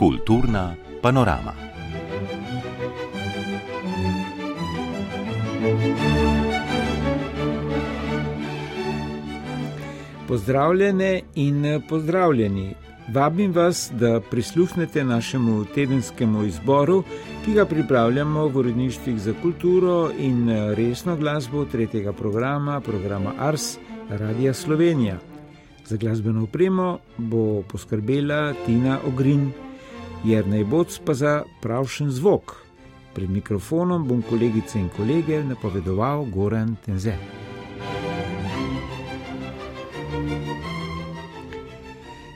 Kulturna panorama. Pozdravljene in pozdravljeni. Vabim vas, da prisluhnete našemu tedenskemu izboru, ki ga pripravljamo v uredništvih za kulturo in resno glasbo tretjega programa, programa Ars Radia Slovenija. Za glasbeno opremo bo poskrbela Tina Ogrin, jer naj bo pa za pravšen zvok. Pred mikrofonom bom kolegice in kolege napovedoval Goran Tenze.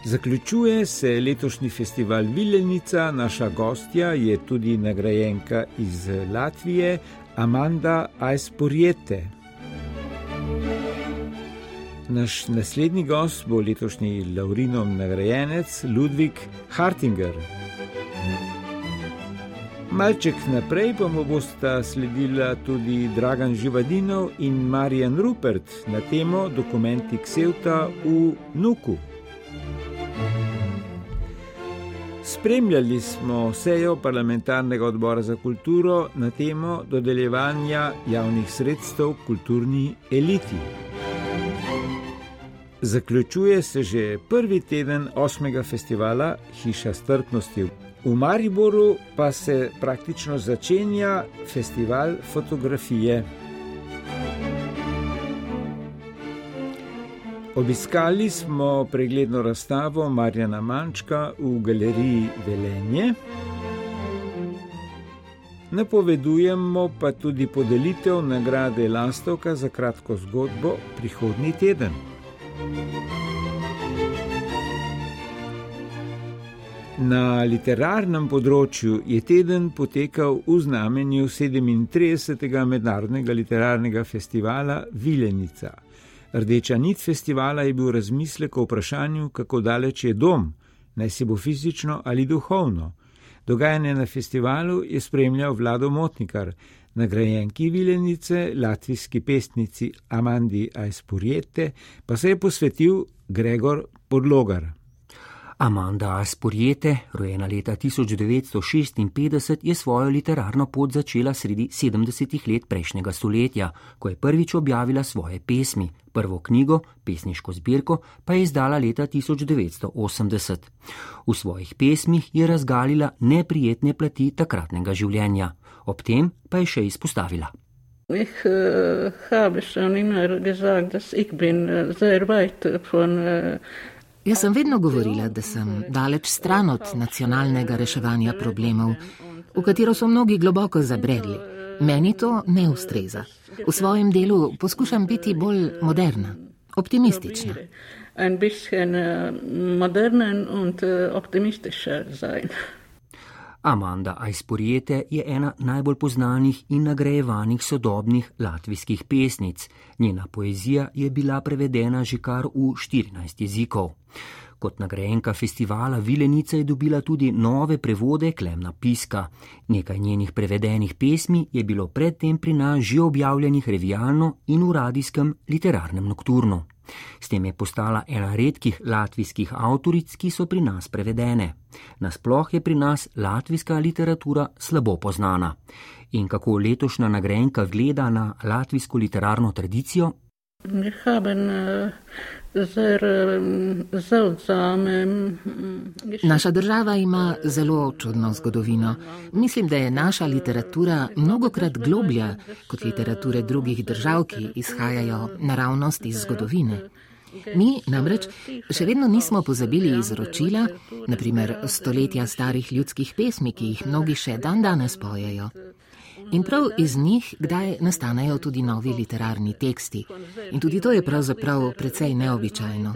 Zaključuje se letošnji festival Vilenica, naša gostja je tudi nagrajenka iz Latvije, Amanda Aisporjete. Naš naslednji gost bo letošnji Laurinov nagrajenec Ludvik Hartinger. Malček naprej pa mu bosta sledila tudi Dragan Živadinov in Marjan Rupert na temo dokumenti Ksevta v Nuku. Spremljali smo sejo parlamentarnega odbora za kulturo na temo dodeljevanja javnih sredstev kulturni eliti. Zaključuje se že prvi teden osmega festivala Hiša strpnosti. V Mariboru pa se praktično začenja festival fotografije. Obiskali smo pregledno razstavo Marjana Mančka v galeriji Velenje. Napovedujemo pa tudi podelitev nagrade Lastovka za kratko zgodbo prihodnji teden. Na literarnem področju je teden potekal v znamenju 37. mednarodnega literarnega festivala Vilenica. Rdeča nit festivala je bil razmislek o vprašanju, kako daleč je dom, naj se bo fizično ali duhovno. Dogajanje na festivalu je spremljal Vlado Motnikar, nagrajenki Vilenice, latvijski pesnici Amandi Aispurjete, pa se je posvetil Gregor Podlogar. Amanda Aspurjete, rojena leta 1956, je svojo literarno pot začela sredi 70-ih let prejšnjega stoletja, ko je prvič objavila svoje pesmi. Prvo knjigo, pesniško zbirko, pa je izdala leta 1980. V svojih pesmih je razgalila neprijetne plati takratnega življenja, ob tem pa je še izpostavila. Ich uh, habe schon immer gesagt, dass ich bin sehr weit von uh, Jaz sem vedno govorila, da sem daleč stran od nacionalnega reševanja problemov, v katero so mnogi globoko zabredli. Meni to ne ustreza. V svojem delu poskušam biti bolj moderna, optimistična. Ein bisschen modernen und optimistischer sein. Amanda Aispurjete je ena najbolj poznanih in nagrajevanih sodobnih latvijskih pesnic. Njena poezija je bila prevedena že kar v 14 jezikov. Kot nagrajenka festivala Vilenica je dobila tudi nove prevode Klemna Piska. Nekaj njenih prevedenih pesmi je bilo predtem pri nas že objavljenih revijalno in v radijskem literarnem nokturnu. S tem je postala ena redkih latvijskih avtoric, ki so pri nas prevedene. Nasploh je pri nas latvijska literatura slabo poznana. In kako letošnja nagrajenka gleda na latvijsko literarno tradicijo? Naša država ima zelo čudno zgodovino. Mislim, da je naša literatura mnogokrat globlja kot literature drugih držav, ki izhajajo naravnost iz zgodovine. Mi namreč še vedno nismo pozabili izročila, naprimer stoletja starih ljudskih pesmi, ki jih mnogi še dan danes pojejo. In prav iz njih kdaj nastanejo tudi novi literarni teksti. In tudi to je pravzaprav precej neobičajno.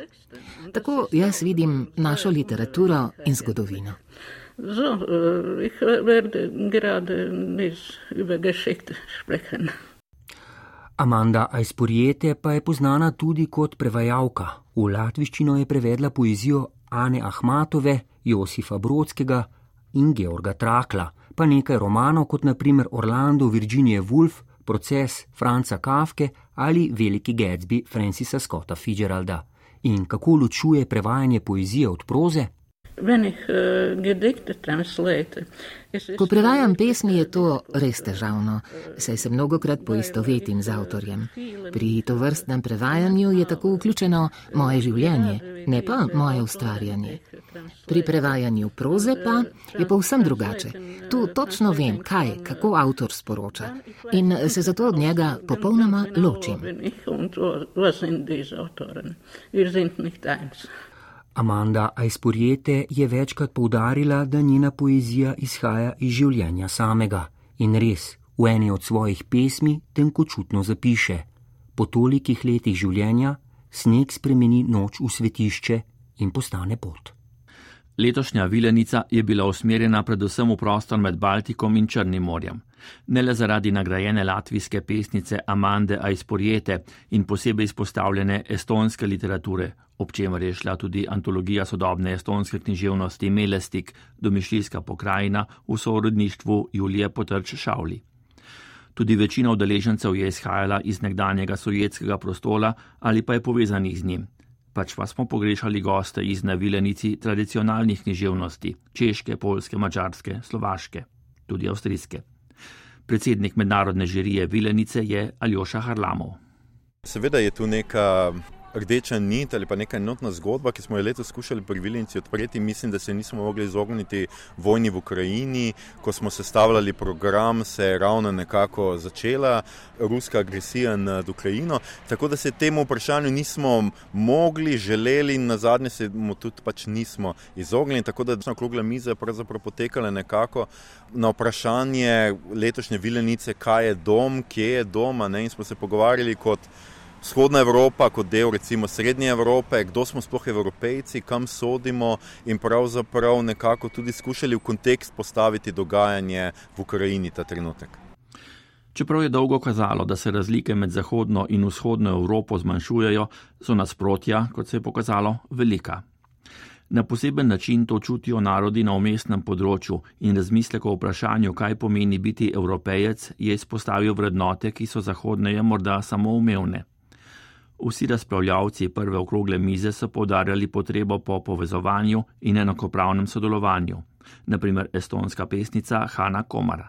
Tako jaz vidim našo literaturo in zgodovino. So, uh, ich werde gerade nicht über Geschichte sprechen. Amanda Aispurjete pa je poznana tudi kot prevajalka. V latviščino je prevedla poezijo Ane Ahmatove, Josifa Brodskega in Georga Trakla pa nekaj romanov, kot naprimer Orlando Virginije Woolf, Proces Franca Kafke ali Veliki Gatsby Francisa Scotta Fitzgeralda. In kako ločuje prevajanje poezije od proze? Translate. Ko prevajam pesmi, je to res težavno, saj se mnogokrat poistovetim z avtorjem. Pri tovrstnem prevajanju je tako vključeno moje življenje, ne pa moje ustvarjanje. Pri prevajanju proze pa je povsem drugače. Tu točno vem, kaj, kako avtor sporoča in se zato od njega popolnoma ločim. Amanda Aispuriete je večkrat poudarila, da njena poezija izhaja iz življenja samega in res v eni od svojih pesmi tenkočutno zapiše: Po tolikih letih življenja sneg spremeni noč v svetišče in postane pot. Letošnja vilenica je bila usmerjena predvsem v prostor med Baltikom in Črnim morjem. Ne le zaradi nagrajene latvijske pesnice Amande Aisporiete in posebej izpostavljene estonske literature, ob čemer je šla tudi antologija sodobne estonske književnosti Melestik, domišljijska pokrajina v sorodništvu Julije Potrč Šavli. Tudi večina udeležencev je izhajala iz nekdanjega sovjetskega prostola ali pa je povezanih z njim. Pač pa smo pogrešali goste iz navilenici tradicionalnih književnosti, češke, polske, mačarske, slovaške, tudi avstrijske. Predsednik mednarodne žirije Vilenice je Aljoša Harlamov. Seveda je tu neka rdeča nit ali pa neka enotna zgodba, ki smo jo letos skušali pri Vilnici odpreti. Mislim, da se nismo mogli izogniti vojni v Ukrajini. Ko smo sestavljali program, se je ravno nekako začela ruska agresija nad Ukrajino. Tako da se temu vprašanju nismo mogli, želeli in na zadnje se mu tudi pač nismo izognili. Tako da je okrogla miza pravzaprav potekala nekako na vprašanje letošnje Vilnice, kaj je dom, kje je doma. Ne? In smo se pogovarjali kot vzhodna Evropa kot del recimo srednje Evrope, kdo smo sploh evropejci, kam sodimo in pravzaprav nekako tudi skušali v kontekst postaviti dogajanje v Ukrajini ta trenutek. Čeprav je dolgo kazalo, da se razlike med zahodno in vzhodno Evropo zmanjšujejo, so nasprotja, kot se je pokazalo, velika. Na poseben način to čutijo narodi na omestnem področju in razmislek o vprašanju, kaj pomeni biti evropejec, je izpostavil vrednote, ki so zahodneje morda samo umevne. Vsi razpravljavci prve okrogle mize so povdarjali potrebo po povezovanju in enakopravnem sodelovanju, naprimer estonska pesnica Hanna Komar.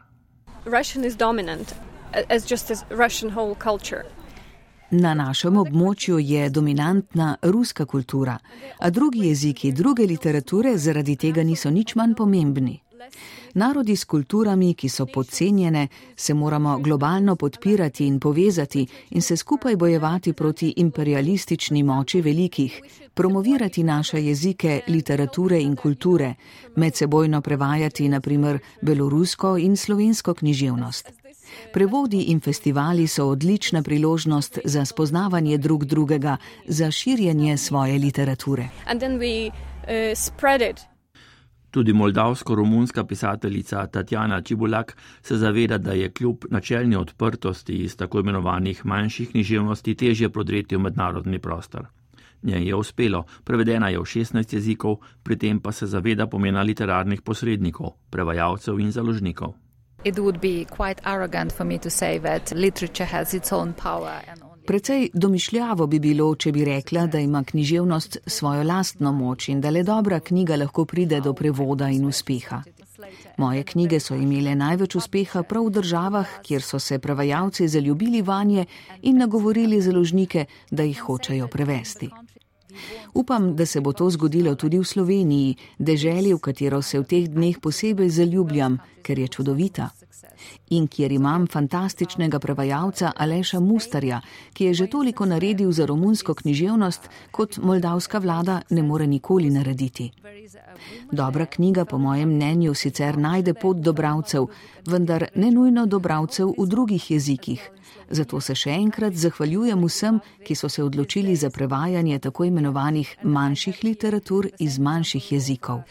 Na našem območju je dominantna ruska kultura, a drugi jeziki, druge literature zaradi tega niso nič manj pomembni. Narodi s kulturami, ki so podcenjene, se moramo globalno podpirati in povezati in se skupaj bojevati proti imperialistični moči velikih, promovirati naše jezike, literature in kulture, medsebojno prevajati naprimer belorusko in slovensko književnost. Prevodi in festivali so odlična priložnost za spoznavanje drug drugega, za širjenje svoje literature. Tudi moldavsko-romunska pisateljica Tatjana Čibulak se zaveda, da je kljub načelni odprtosti iz tako imenovanih manjših književnosti težje prodreti v mednarodni prostor. Njej je uspelo, prevedena je v 16 jezikov, pri tem pa se zaveda pomena literarnih posrednikov, prevajalcev in založnikov. It would be quite arrogant for me to say that literature has its own power. Precej domišljavo bi bilo, če bi rekla, da ima književnost svojo lastno moč in da le dobra knjiga lahko pride do prevoda in uspeha. Moje knjige so imele največ uspeha prav v državah, kjer so se prevajalci zaljubili vanje in nagovorili založnike, da jih hočejo prevesti. Upam, da se bo to zgodilo tudi v Sloveniji, deželi, v katero se v teh dneh posebej zaljubljam, ker je čudovita in kjer imam fantastičnega prevajalca Aleša Mustarja, ki je že toliko naredil za romunsko književnost, kot moldavska vlada ne more nikoli narediti. Dobra knjiga, po mojem mnenju, sicer najde pot do bravcev, vendar ne nujno do bravcev v drugih jezikih. Zato se še enkrat zahvaljujem vsem, ki so se odločili za prevajanje tako imenovanih manjših literatur iz manjših jezikov.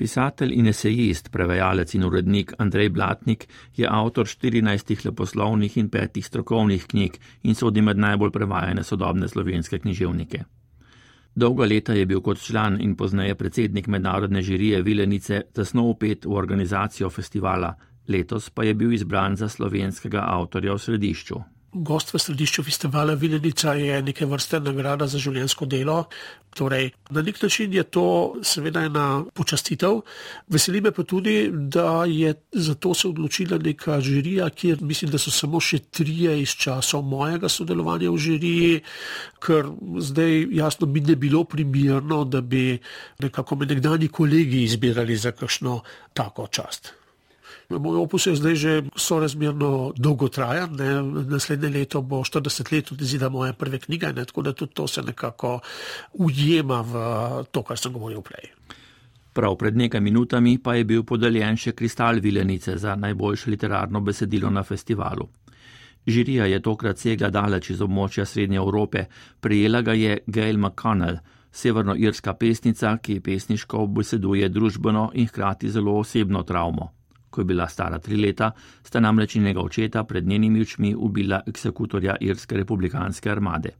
Pisatelj in esejist, prevajalec in urednik Andrej Blatnik je avtor 14 leposlovnih in petih strokovnih knjig in sodi med najbolj prevajane sodobne slovenske književnike. Dolga leta je bil kot član in pozneje predsednik mednarodne žirije Vilenice tesno upet v organizacijo festivala, letos pa je bil izbran za slovenskega avtorja v središču. Gost v središču festivala Vilenica je neke vrste nagrada za življensko delo. Torej, na nek način je to seveda ena počastitev. Veseli me pa tudi, da je za to se odločila neka žirija, kjer mislim, da so samo še trije iz časov mojega sodelovanja v žiriji, ker zdaj jasno mi ne bilo primirno, da bi nekako me nekdani kolegi izbirali za kakšno tako čast. Moj opus je zdaj že sorazmerno dolgotrajen, ne? naslednje leto bo 40 let od izida moje prve knjige, ne? tako da tudi to se nekako ujema v to, kar sem govoril prej. Prav pred nekaj minutami pa je bil podeljen še kristal Vilenice za najboljše literarno besedilo na festivalu. Žirija je tokrat segla daleč iz območja Srednje Evrope, prijela ga je Gail McConnell, severnoirska pesnica, ki pesniško obeseduje družbeno in hkrati zelo osebno travmo. Ko je bila stara tri leta, sta namreč njenega očeta pred njenimi očmi ubila eksekutorja Irske republikanske armade.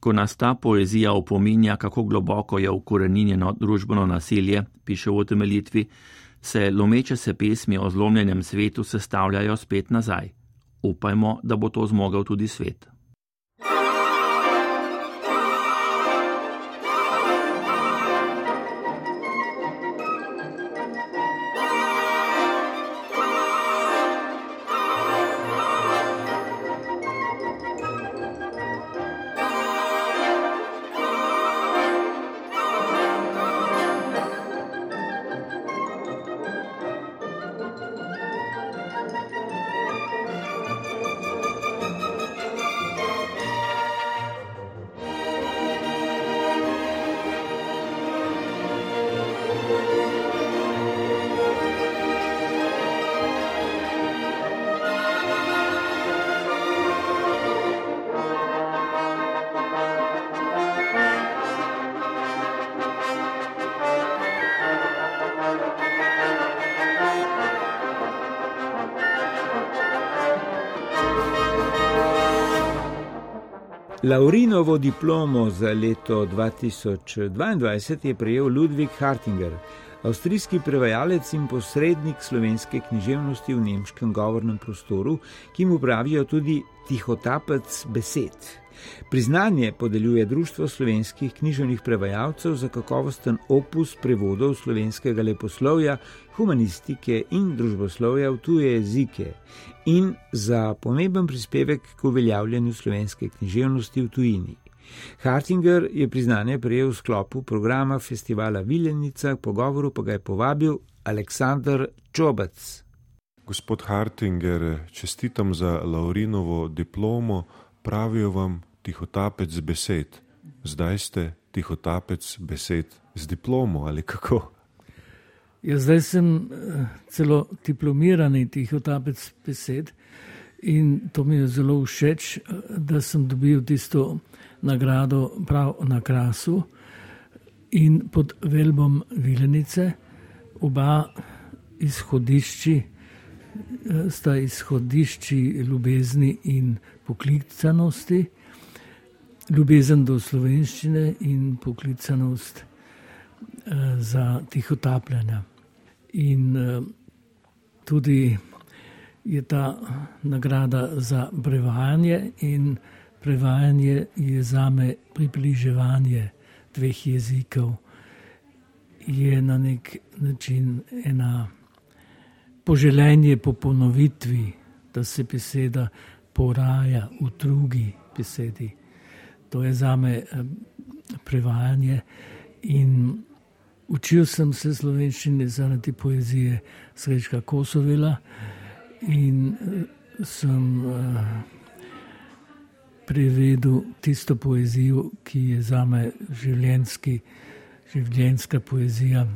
Ko nas ta poezija opominja, kako globoko je ukorenjeno družbeno nasilje, piše v utemeljitvi, se lomeče se pesmi o zlomljenem svetu sestavljajo spet nazaj. Upajmo, da bo to zmogel tudi svet. Laurinovo diplomo za leto 2022 je prejel Ludvik Hartinger, avstrijski prevajalec in posrednik slovenske književnosti v nemškem govornem prostoru, ki mu pravijo tudi tihotapec besed. Priznanje podeljuje Društvo slovenskih književnih prevajalcev za kakovosten opus prevodov slovenskega leposlovja, humanistike in družboslovja v tuje jezike in za pomemben prispevek k uveljavljanju slovenske književnosti v tujini. Hartinger je priznanje prejel v sklopu programa festivala Viljenica, pogovoru pa ga je povabil Aleksandr Čobec. Gospod Hartinger, čestitam za Laurinovo diplomo, pravijo vam tihotapec besed. Zdaj ste tihotapec besed z diplomo ali kako? Ja, zdaj sem eh, celo diplomirani tihotapec besed in to mi je zelo všeč, eh, da sem dobil tisto nagrado prav na krasu in pod velbom Vilenice. Oba izhodišči eh, sta izhodišči ljubezni in poklicanosti, ljubezen do slovenščine in poklicanost za tihotapljanje. In eh, tudi je ta nagrada za prevajanje, in prevajanje je za me približevanje dveh jezikov, je na nek način ena poželenje po ponovitvi, da se beseda poraja v drugi besedi. To je za me eh, prevajanje. In učil sem se slovenščine zaradi poezije Srečka Kosovela in eh, sem uh, prevedel tisto poezijo, ki je za me življenski, življenska poezija.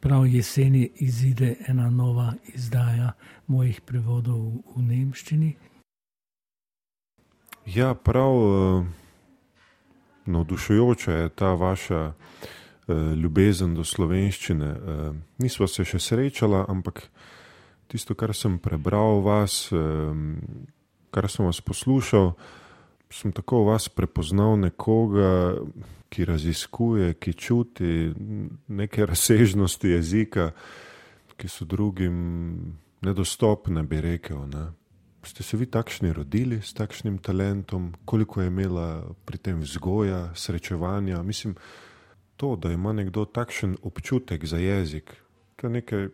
Prav jeseni izide ena nova izdaja mojih prevodov v nemščini. Ja, prav uh, navdušujoča je ta vaša ljubezen do slovenščine. Uh, nismo se še srečala, ampak tisto, kar sem prebral o vas, kar sem vas poslušal, sem tako v vas prepoznal nekoga ki raziskuje, ki čuti neke razsežnosti jezika, ki so drugim nedostopne, bi rekel. Ne. ste se vi takšni rodili s takšnim talentom, koliko je imela pri tem vzgoja, srečevanja. Mislim, to, da ima nekdo takšen občutek za jezik, to je nekaj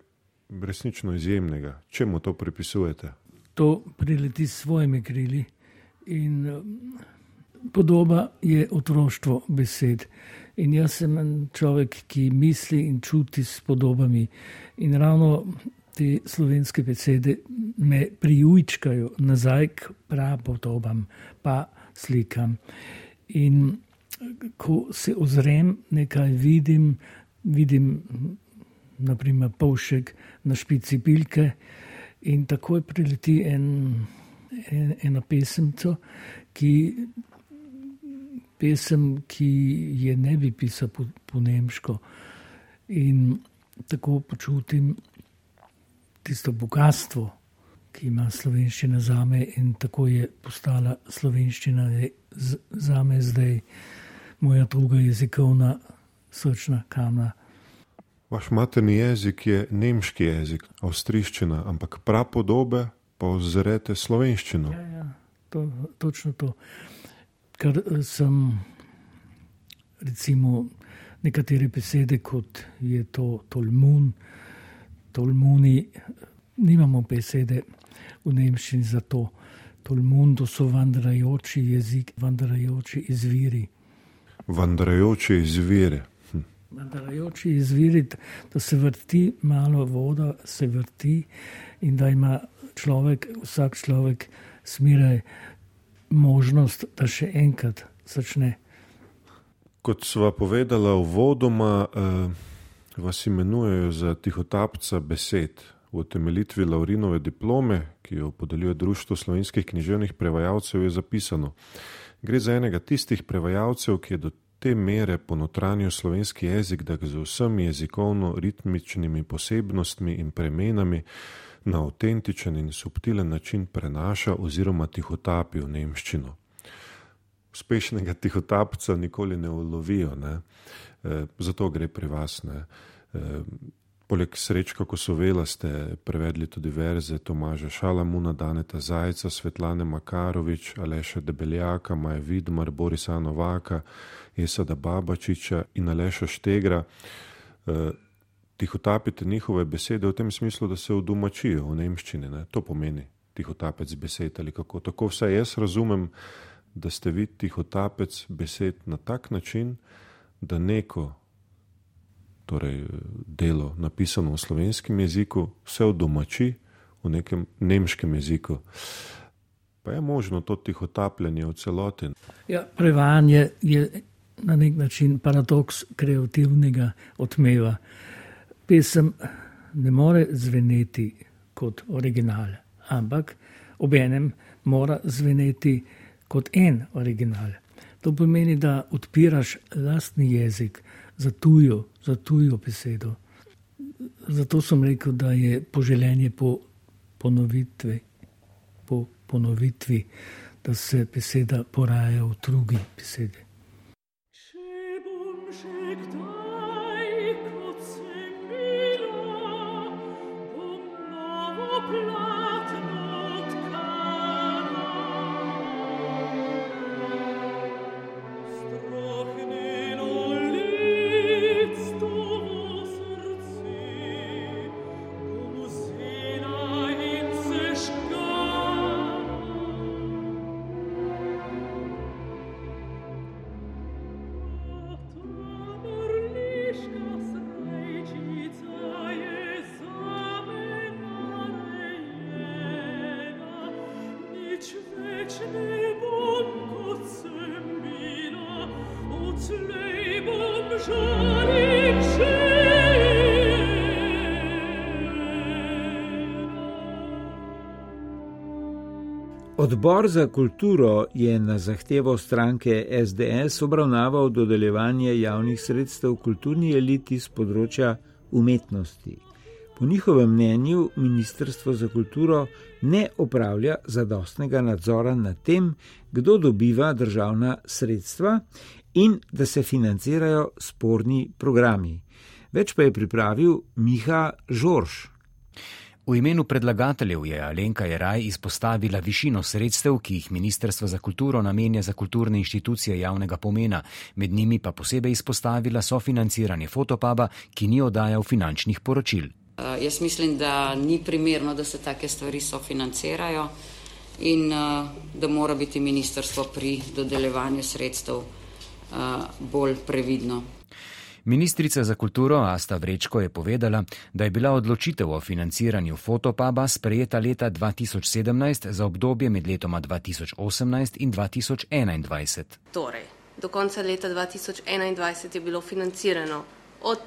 resnično izjemnega. Čemu to pripisujete? To prileti s svojimi krili in um, podoba je otroštvo besed. In jaz sem človek, ki misli in čuti s podobami. In ravno te slovenske besede me prijujčkajo nazaj k prapotobam, pa slikam. In ko se ozrem, nekaj vidim, vidim naprimer polšek na špici pilke in takoj prileti en, en, ena pesemca, ki, pesem, ki je ne bi pisal po, po nemško. In tako počutim, tisto bogatstvo, ki ima slovenščina za me, in tako je postala slovenščina za me zdaj moja druga jezikovna srčna kamna. Vaš materni jezik je nemški jezik, avstriščina, ampak prapodobe pa ozrete slovenščino. Ja, ja, to, točno to. Ker eh, sem, recimo, nekatere besede, kot je to tolmun, Tolmuni, nimamo besede v nemščini za to. Tolmun, to so vandrajoči jezik, vandrajoči izviri. Vandrajoči izviri. Hm. Vandrajoči izviri, da se vrti malo voda, se vrti in da ima človek, vsak človek, smiraj možnost, da še enkrat začne. Kot sva povedala v vodoma, eh, vas imenujejo za tihotapca besed. V temeljitvi Laurinove diplome, ki jo podeljuje Društvo slovenskih književnih prevajalcev, je zapisano: Gre za enega tistih prevajalcev, ki je do te mere ponotranil slovenski jezik, da ga z vsemi jezikovno-ritmičnimi posebnostmi in premenami na avtentičen in subtilen način prenaša oziroma tihotapi v nemščino. Uspešnega tihotapca nikoli ne ulovijo. Ne? Eh, zato gre pri vas. Ne. Eh, poleg srečka, ko so vela, ste prevedli tudi verze Tomaža Šalamuna, Daneta Zajca, Svetlane Makarovič, Aleša Debeljaka, Maja Vidmar, Borisa Novaka, Jesada Babačiča in Aleša Štegra. Eh, tihotapite njihove besede v tem smislu, da se vdomačijo v nemščini. Ne. To pomeni tihotapec besed ali kako. Tako vsaj jaz razumem, da ste vi tihotapec besed na tak način, da neko torej, delo, napisano v slovenskem jeziku, vse odomači v nekem nemškem jeziku. Pa je možno to tihotapljanje v celoti. Ja, prevajanje je na nek način paradoks kreativnega odmeva. Pesem ne more zveneti kot original, ampak obenem mora zveneti kot en original. To pomeni, da odpiraš lastni jezik za tujo, za tujo besedo. Zato sem rekel, da je poželjenje po ponovitvi, po ponovitvi, da se beseda poraja v drugi besedi. Odbor za kulturo je na zahtevo stranke SDS obravnaval dodeljevanje javnih sredstev kulturni eliti z področja umetnosti. Po njihovem mnenju Ministrstvo za kulturo ne opravlja zadostnega nadzora nad tem, kdo dobiva državna sredstva in da se financirajo sporni programi. Več pa je pripravil Miha Žorž. V imenu predlagateljev je Alenka Jeraj izpostavila višino sredstev, ki jih Ministrstvo za kulturo namenja za kulturne inštitucije javnega pomena, med njimi pa posebej izpostavila sofinanciranje fotopuba, ki ni oddajal finančnih poročil. Uh, jaz mislim, da ni primerno, da se take stvari sofinancirajo in uh, da mora biti ministrstvo pri dodeljevanju sredstev uh, bolj previdno. Ministrica za kulturo Asta Vrečko je povedala, da je bila odločitev o financiranju fotopuba sprejeta leta 2017 za obdobje med letoma 2018 in 2021. Torej, do konca leta 2021 je bilo financirano od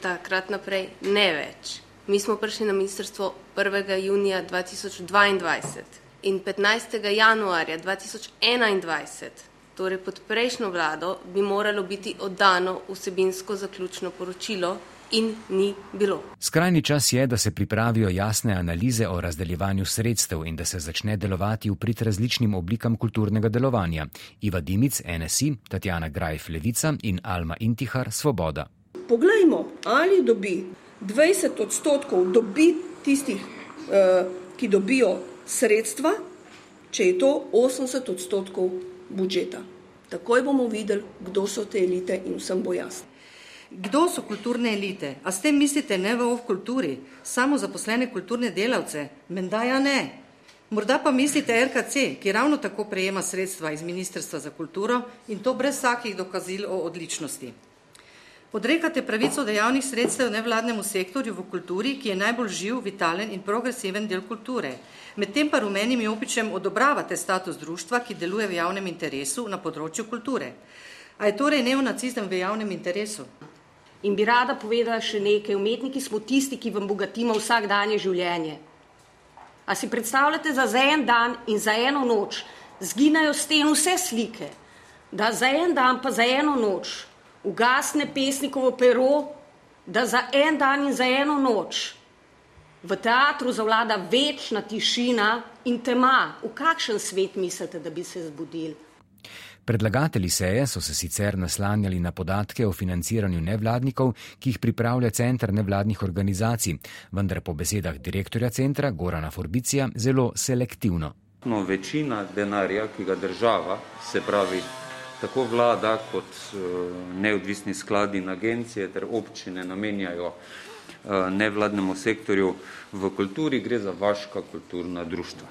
takrat naprej ne več. Mi smo prišli na ministrstvo 1. junija 2022 in 15. januarja 2021 torej pod prejšnjo vlado, bi moralo biti oddano vsebinsko zaključno poročilo in ni bilo. Skrajni čas je, da se pripravijo jasne analize o razdeljevanju sredstev in da se začne delovati v prid različnim oblikam kulturnega delovanja. Iva Dimic, NSI, Tatjana Grajf, Levica in Alma Intihar, Svoboda. Poglejmo, ali dobi 20 odstotkov dobi tistih, uh, ki dobijo sredstva, če je to 80 odstotkov budžeta. Takoj bomo videli, kdo so te elite in vsem bo jasno. Kdo so kulturne elite? A s tem mislite ne v kulturi, samo zaposlene kulturne delavce? Menda ja ne. Morda pa mislite RKC, ki ravno tako prejema sredstva iz Ministrstva za kulturo in to brez vsakih dokazil o odličnosti. Odrekate pravico dejavnih sredstev nevladnemu sektorju v kulturi, ki je najbolj živ, vitalen in progresiven del kulture. Medtem pa rumenim jopičem odobravate status društva, ki deluje v javnem interesu na področju kulture. A je torej neonacizem v javnem interesu? In bi rada povedala še nekaj, umetniki smo tisti, ki vam bogatimo vsak danje življenje. A si predstavljate, da za en dan in za eno noč zginajo sten vse slike, da za en dan pa za eno noč ugasne pesnikovo pero, da za en dan in za eno noč v teatru zavlada večna tišina in tema. V kakšen svet mislite, da bi se zbudili? Predlagatelji seje so se sicer naslanjali na podatke o financiranju nevladnikov, ki jih pripravlja Centr nevladnih organizacij, vendar po besedah direktorja centra Gorana Forbicija zelo selektivno. No, večina denarja, ki ga država, se pravi tako vlada kot eh, neodvisni skladi in agencije ter občine namenjajo eh, nevladnemu sektorju v kulturi, gre za vaška kulturna društva.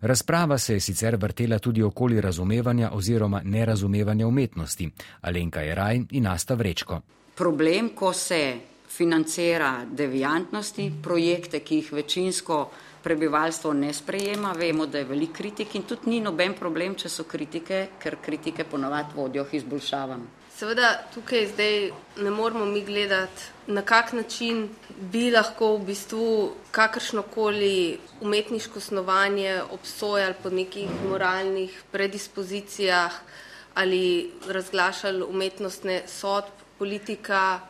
Razprava se je sicer vrtela tudi okoli razumevanja oziroma nerazumevanja umetnosti. Alenka je raj in nasta vrečko. Problem, ko se financira devijantnosti, projekte, ki jih večinsko prebivalstvo ne sprejema, vemo, da je veliko kritik in tudi ni noben problem, če so kritike, ker kritike ponovadi vodijo k izboljšavam. Seveda tukaj zdaj ne moramo mi gledati, na kak način bi lahko v bistvu kakršnokoli umetniško snovanje obsojali po nekih moralnih predispozicijah ali razglašali umetnostne sodb. Politika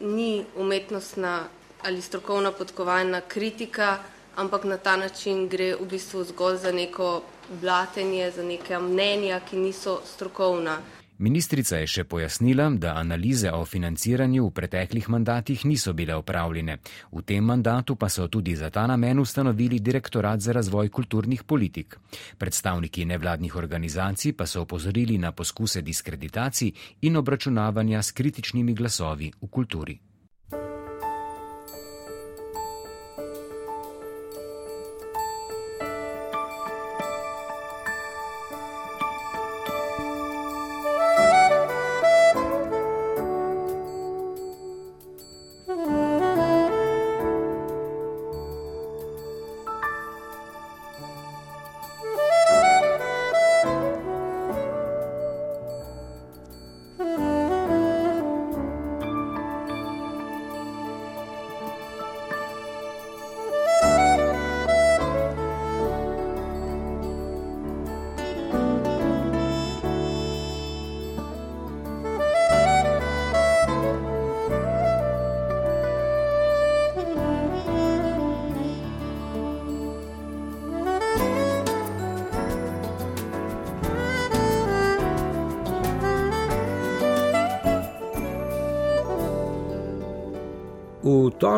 ni umetnostna ali strokovna podkovana kritika, ampak na ta način gre v bistvu zgolj za neko blatenje, za neke mnenja, ki niso strokovna. Ministrica je še pojasnila, da analize o financiranju v preteklih mandatih niso bile opravljene. V tem mandatu pa so tudi za ta namen ustanovili direktorat za razvoj kulturnih politik. Predstavniki nevladnih organizacij pa so opozorili na poskuse diskreditacij in obračunavanja s kritičnimi glasovi v kulturi.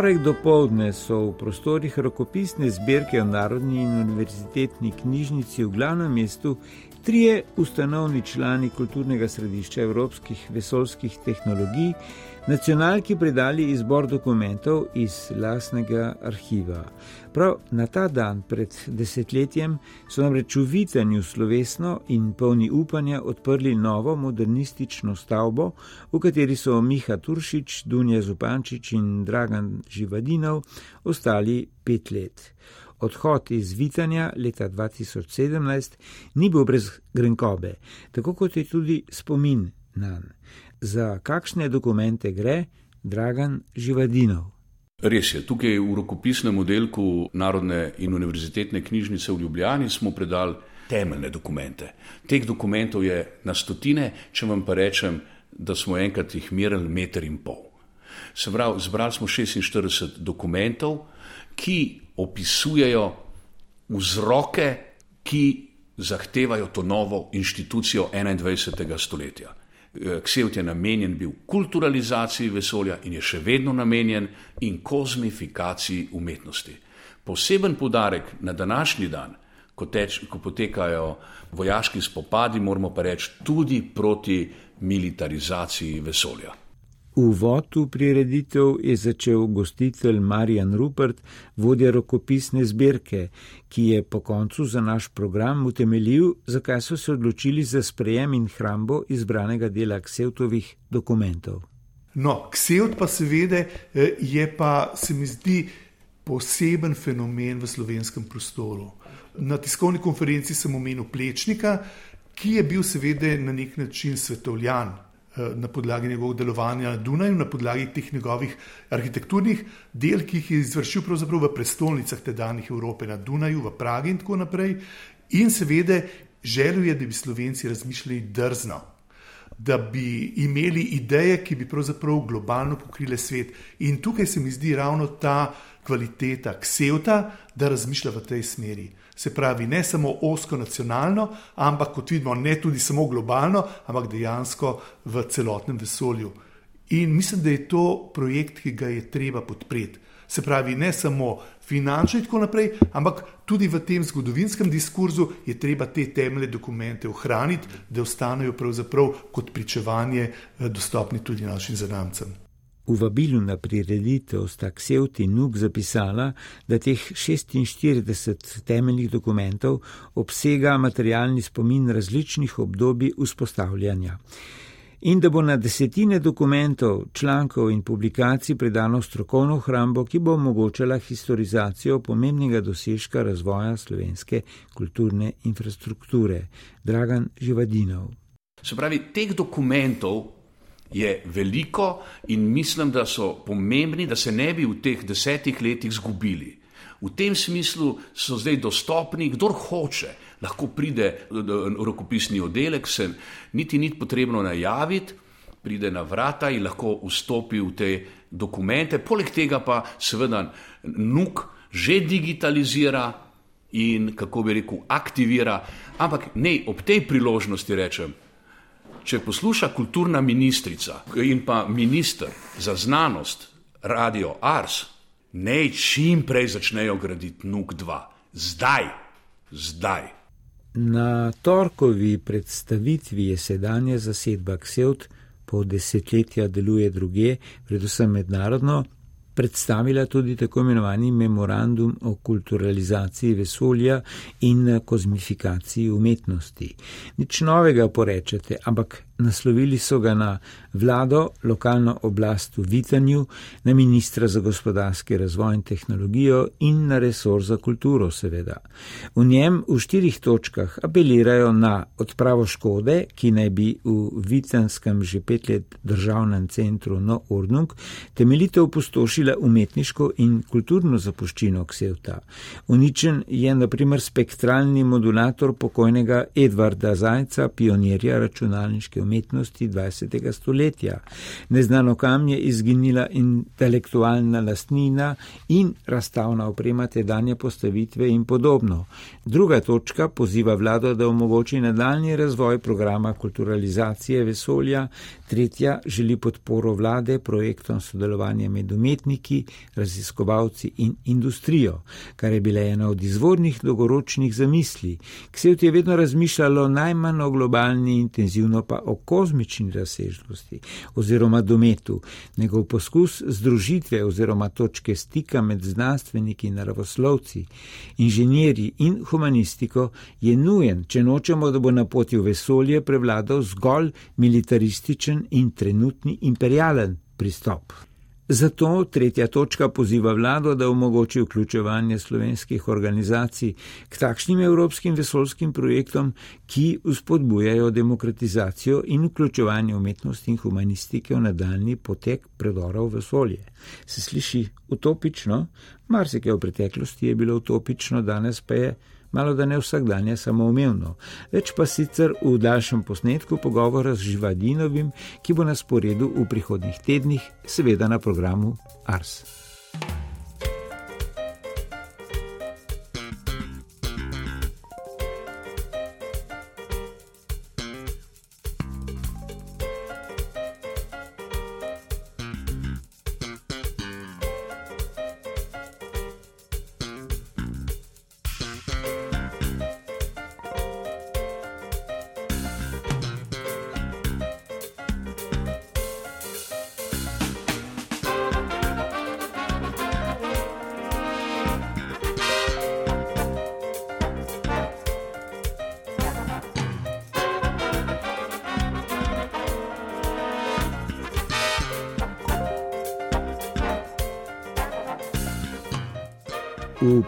Torek do povdne so v prostorih rokopisne zbirke v Narodni in univerzitetni knjižnici v glavnem mestu trije ustanovni člani kulturnega središča evropskih vesoljskih tehnologij, nacionalki predali izbor dokumentov iz lasnega arhiva. Prav na ta dan pred desetletjem so namreč v Vitanju slovesno in polni upanja odprli novo modernistično stavbo, v kateri so Miha Turšič, Dunja Zupančič in Dragan Živadinov ostali pet let. Odhod iz Vitanja leta 2017 ni bil brez grenkobe, tako kot je tudi spomin na njega za kakšne dokumente gre Dragan Živadinov. Res je, tukaj v rokopisnem oddelku Narodne in univerzitetne knjižnice v Ljubljani smo predali temeljne dokumente. Teh dokumentov je na stotine, če vam pa rečem, da smo enkrat jih merili meter in pol. Se pravi, zbrali smo 46 dokumentov, ki opisujejo vzroke, ki zahtevajo to novo inštitucijo 21. stoletja. Ksevt je namenjen bil kulturalizaciji vesolja in je še vedno namenjen in kozmifikaciji umetnosti. Poseben podarek na današnji dan, ko, teč, ko potekajo vojaški spopadi, moramo pa reči tudi proti militarizaciji vesolja. Uvod v prireditev je začel gostitelj Marjan Rupert, vodja rokopisne zbirke, ki je po koncu za naš program utemeljil, zakaj so se odločili za sprejem in hrambo izbranega dela Ksevtovih dokumentov. No, Ksevt pa seveda eh, je pa, se mi zdi, poseben fenomen v slovenskem prostoru. Na tiskovni konferenci sem omenil Plečnika, ki je bil seveda na nek način svetovljan na podlagi njegovega delovanja na Dunaju, na podlagi teh njegovih arhitekturnih del, ki jih je izvršil pravzaprav v prestolnicah tedanjih Evrope, na Dunaju, v Pragi in tako naprej. In seveda želel je, da bi Slovenci razmišljali drzno, da bi imeli ideje, ki bi pravzaprav globalno pokrile svet. In tukaj se mi zdi ravno ta kvaliteta ksevta, da razmišlja v tej smeri. Se pravi, ne samo osko nacionalno, ampak kot vidimo, ne tudi samo globalno, ampak dejansko v celotnem vesolju. In mislim, da je to projekt, ki ga je treba podpreti. Se pravi, ne samo finančno in tako naprej, ampak tudi v tem zgodovinskem diskurzu je treba te temeljne dokumente ohraniti, da ostanejo pravzaprav kot pričevanje eh, dostopni tudi našim zanamcem. V vabilu na prireditev sta Ksevt in Nuk zapisala, da teh 46 temeljnih dokumentov obsega materialni spomin različnih obdobij vzpostavljanja in da bo na desetine dokumentov, člankov in publikacij predano strokovno hrambo, ki bo omogočala historizacijo pomembnega dosežka razvoja slovenske kulturne infrastrukture. Dragan Živadinov. Se pravi, teh dokumentov je veliko in mislim, da so pomembni, da se ne bi v teh desetih letih zgubili. V tem smislu so zdaj dostopni, kdo hoče, lahko pride v rokopisni oddelek, se niti ni potrebno najaviti, pride na vrata in lahko vstopi v te dokumente. Poleg tega pa seveda NUK že digitalizira in, kako bi rekel, aktivira. Ampak ne ob tej priložnosti rečem, če posluša kulturna ministrica in pa minister za znanost, radio Ars, naj čim prej začnejo graditi NUK 2. Zdaj, zdaj. Na torkovi predstavitvi je sedanja zasedba Ksevt, po desetletja deluje druge, predvsem mednarodno, predstavila tudi tako imenovani memorandum o kulturalizaciji vesolja in kozmifikaciji umetnosti. Nič novega porečete, ampak naslovili so ga na vlado, lokalno oblast v Vitanju, na ministra za gospodarski razvoj in tehnologijo in na resor za kulturo, seveda. V njem v štirih točkah apelirajo na odpravo škode, ki naj bi v Vitanskem že pet let državnem centru No Ordnung temeljito opustošila umetniško in kulturno zapuščino Ksevta. Uničen je naprimer spektralni modulator pokojnega Edvarda Zajca, pionirja računalniške umetnosti umetnosti 20. stoletja. Neznano kam je izginila intelektualna lastnina in razstavna oprema tedanje postavitve in podobno. Druga točka poziva vlado, da omogoči nadaljni razvoj programa kulturalizacije vesolja, tretja želi podporo vlade projektom sodelovanja med umetniki, raziskovalci in industrijo, kar je bila ena od izvornih dolgoročnih zamisli. Ksevt je vedno razmišljalo najmanj o globalni, intenzivno pa o kozmični razsežnosti oziroma dometu. Njegov poskus združitve oziroma točke stika med znanstveniki in naravoslovci, inženirji in humanistiko je nujen, če nočemo, da bo na poti v vesolje prevladal zgolj militarističen in trenutni imperialen pristop. Zato tretja točka poziva vlado, da omogoči vključevanje slovenskih organizacij k takšnim evropskim vesolskim projektom, ki uspodbujajo demokratizacijo in vključevanje umetnosti in humanistike v nadaljni potek predora v vesolje. Se sliši utopično? Marsikaj v preteklosti je bilo utopično, danes pa je malo da ne vsakdanje samoumevno, več pa sicer v daljšem posnetku pogovora z Živadinovim, ki bo na sporedu v prihodnih tednih, seveda na programu Ars.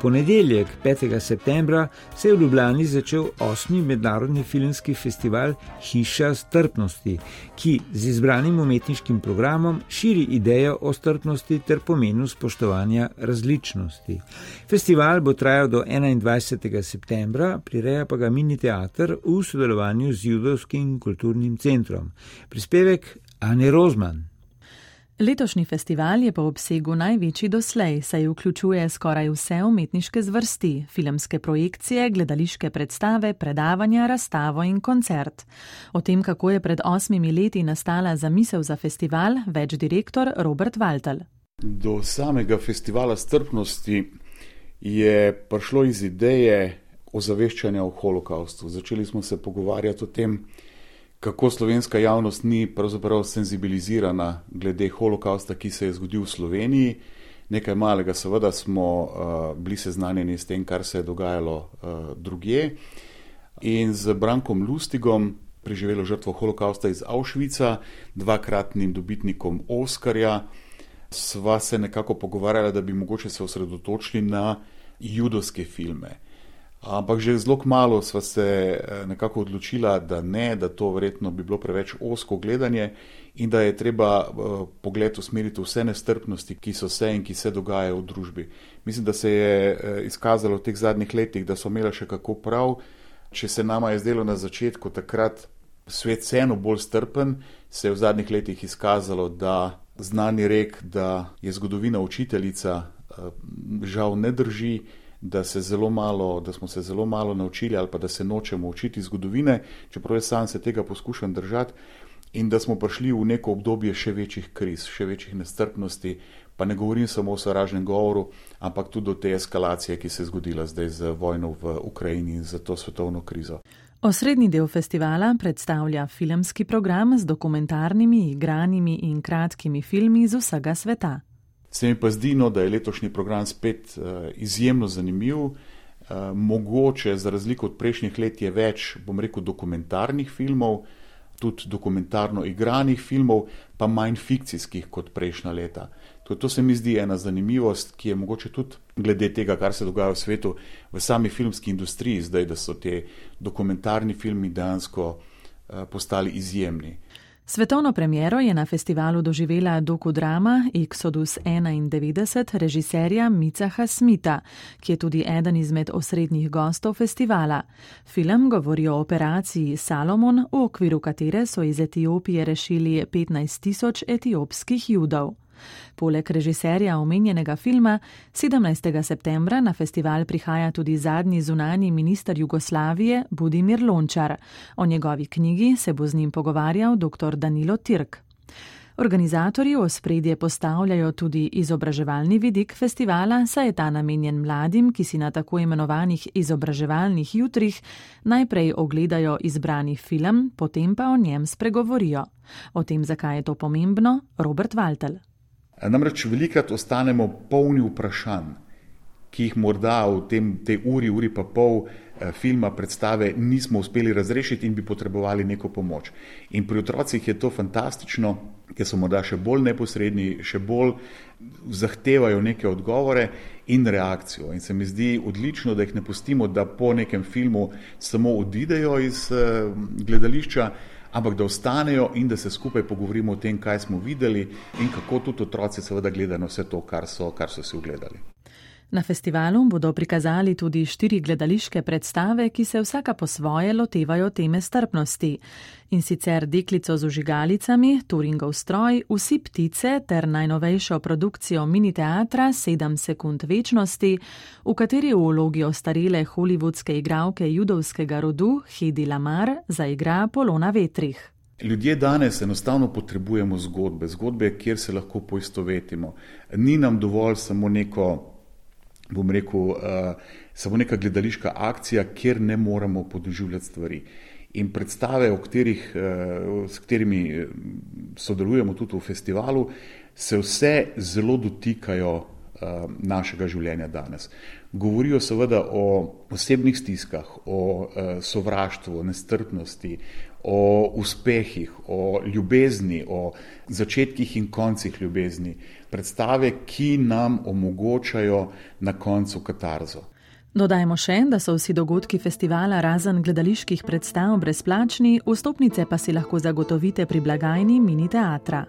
Ponedeljek, 5. septembra, se je v Ljubljani začel osmi mednarodni filmski festival Hiša strpnosti, ki z izbranim umetniškim programom širi idejo o strpnosti ter pomenu spoštovanja različnosti. Festival bo trajal do 21. septembra, prireja pa ga mini teater v sodelovanju z Judovskim kulturnim centrom. Prispevek Ane Rozman. Letošnji festival je po obsegu največji doslej, saj vključuje skoraj vse umetniške zvrsti: filmske projekcije, gledališke predstave, predavanja, razstavo in koncert. O tem, kako je pred osmimi leti nastala zamisel za festival, več direktor Robert Waltel. Do samega festivala strpnosti je prišlo iz ideje ozaveščanja o holokaustu. Začeli smo se pogovarjati o tem, kako slovenska javnost ni pravzaprav senzibilizirana glede holokausta, ki se je zgodil v Sloveniji. Nekaj malega, seveda, smo uh, bili seznanjeni s tem, kar se je dogajalo uh, drugje. In z Brankom Lustigom, preživelo žrtvo holokausta iz Auschwitza, dvakratnim dobitnikom Oskarja, sva se nekako pogovarjala, da bi mogoče se osredotočili na judovske filme. Ampak že zelo malo sva se eh, nekako odločila, da ne, da to verjetno bi bilo preveč osko gledanje in da je treba eh, pogled usmeriti vse nestrpnosti, ki so se in ki se dogajajo v družbi. Mislim, da se je eh, izkazalo v teh zadnjih letih, da so imela še kako prav. Če se nama je zdelo na začetku takrat svet vseeno bolj strpen, se je v zadnjih letih izkazalo, da znani rek, da je zgodovina učiteljica, žal ne drži da, malo, da smo se zelo malo naučili ali pa da se nočemo učiti zgodovine, čeprav jaz sam se tega poskušam držati, in da smo prišli v neko obdobje še večjih kriz, še večjih nestrpnosti, pa ne govorim samo o sovražnem govoru, ampak tudi o te eskalacije, ki se je zgodila zdaj z vojno v Ukrajini in za to svetovno krizo. Osrednji del festivala predstavlja filmski program z dokumentarnimi, igranimi in kratkimi filmi z vsega sveta. Se mi pa zdi, no, da je letošnji program spet uh, izjemno zanimiv. Uh, mogoče za razliko od prejšnjih let je več, bom rekel, dokumentarnih filmov, tudi dokumentarno igranih filmov, pa manj fikcijskih kot prejšnja leta. To, to se mi zdi ena zanimivost, ki je mogoče tudi glede tega, kar se dogaja v svetu, v sami filmski industriji, zdaj, da so te dokumentarni filmi dejansko uh, postali izjemni. Svetovno premiero je na festivalu doživela dokudrama Exodus 91 režiserja Micaha Smita, ki je tudi eden izmed osrednjih gostov festivala. Film govori o operaciji Salomon, v okviru katere so iz Etiopije rešili 15 tisoč etiopskih judov. Poleg režiserja omenjenega filma 17. septembra na festival prihaja tudi zadnji zunani minister Jugoslavije Budimir Lončar. O njegovi knjigi se bo z njim pogovarjal dr. Danilo Tirk. Organizatorji v spredje postavljajo tudi izobraževalni vidik festivala, saj je ta namenjen mladim, ki si na tako imenovanih izobraževalnih jutrih najprej ogledajo izbrani film, potem pa o njem spregovorijo. O tem, zakaj je to pomembno, Robert Waltel. Namreč velikrat ostanemo polni vprašanj, ki jih morda v tem, tej uri, uri pa pol Eh, filma, predstave nismo uspeli razrešiti in bi potrebovali neko pomoč. In pri otrocih je to fantastično, ker so morda še bolj neposredni, še bolj zahtevajo neke odgovore in reakcijo. In se mi zdi odlično, da jih ne pustimo, da po nekem filmu samo odidejo iz eh, gledališča, ampak da ostanejo in da se skupaj pogovorimo o tem, kaj smo videli in kako tudi otroci seveda gledajo vse to, kar so, kar so si ogledali. Na festivalu bodo prikazali tudi štiri gledališke predstave, ki se vsaka po svoje lotevajo teme strpnosti. In sicer deklico z užigalicami, Turingov stroj, vsi ptice ter najnovejšo produkcijo mini teatra 7 sekund večnosti, v kateri v vlogi ostarele hollywoodske igralke judovskega rodu Hedi Lamar zaigra Polona Vetrih. Ljudje danes enostavno potrebujemo zgodbe, zgodbe, kjer se lahko poistovetimo. Ni nam dovolj samo neko bom rekel, uh, samo neka gledališka akcija, kjer ne moremo podoživljati stvari. In predstave, katerih, uh, s katerimi eh, sodelujemo tudi v festivalu, se vse zelo dotikajo našega življenja danes. Govorijo seveda o osebnih stiskah, o sovraštvu, o nestrpnosti, o uspehih, o ljubezni, o začetkih in koncih ljubezni predstave, ki nam omogočajo na koncu katarzo. Dodajmo še, da so vsi dogodki festivala razen gledaliških predstav brezplačni, vstopnice pa si lahko zagotovite pri blagajni mini teatra.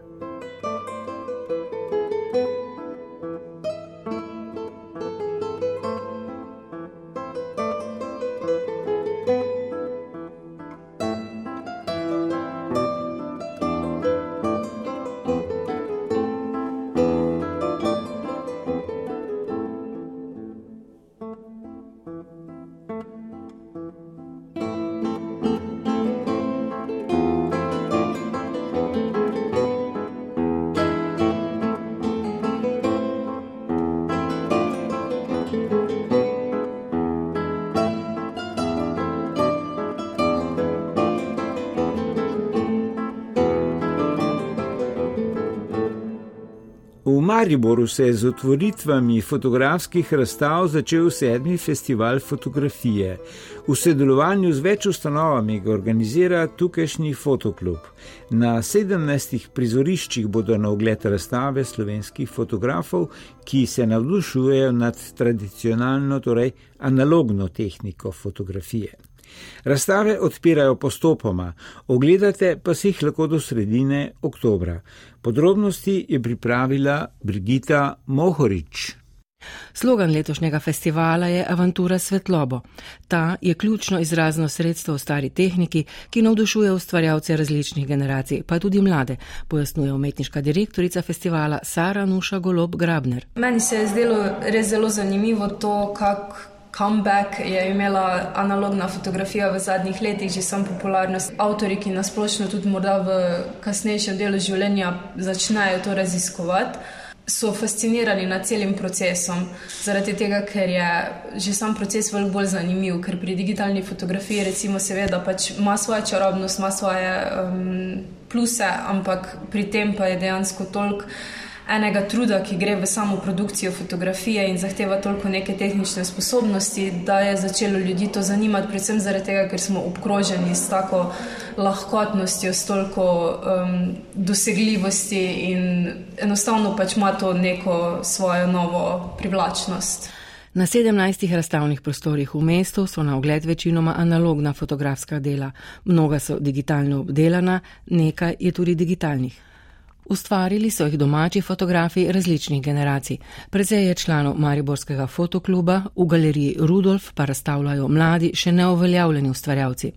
Mariboru se je z otvoritvami fotografskih razstav začel sedmi festival fotografije. V sodelovanju z več ustanovami ga organizira tukajšnji fotoklub. Na 17 prizoriščih bodo na ogled razstave slovenskih fotografov, ki se navdušujejo nad tradicionalno, torej analogno tehniko fotografije. Razstave odpirajo postopoma, ogledate pa si jih lahko do sredine oktobra. Podrobnosti je pripravila Brigita Mohorič. Slogan letošnjega festivala je Avantura svetlobo. Ta je ključno izrazno sredstvo v stari tehniki, ki navdušuje ustvarjalce različnih generacij, pa tudi mlade, pojasnjuje umetniška direktorica festivala Sara Nuša Golob Grabner. Meni se je zdelo res zelo zanimivo to, kako comeback je imela analogna fotografija v zadnjih letih, že sam popularnost. Avtori, ki nasplošno tudi morda v kasnejšem delu življenja začnejo to raziskovati. So fascinirani nad celim procesom, zaradi tega, ker je že sam proces veliko bolj zanimiv, ker pri digitalni fotografiji, recimo, seveda, pač ima svojo čarobnost, ima svoje um, pluse, ampak pri tem pa je dejansko toliko enega truda, ki gre v samo produkcijo fotografije in zahteva toliko neke tehnične sposobnosti, da je začelo ljudi to zanimati, predvsem zaradi tega, ker smo obkroženi s tako lahkotnostjo, s toliko um, dosegljivosti in enostavno pač ima to neko svojo novo privlačnost. Na 17 razstavnih prostorih v mestu so na ogled večinoma analogna fotografska dela, mnoga so digitalno obdelana, nekaj je tudi digitalnih. Ustvarili so jih domači fotografi različnih generacij. Predvsej je članov Mariborskega fotokluba, v galeriji Rudolf pa razstavljajo mladi, še neoveljavljeni ustvarjalci.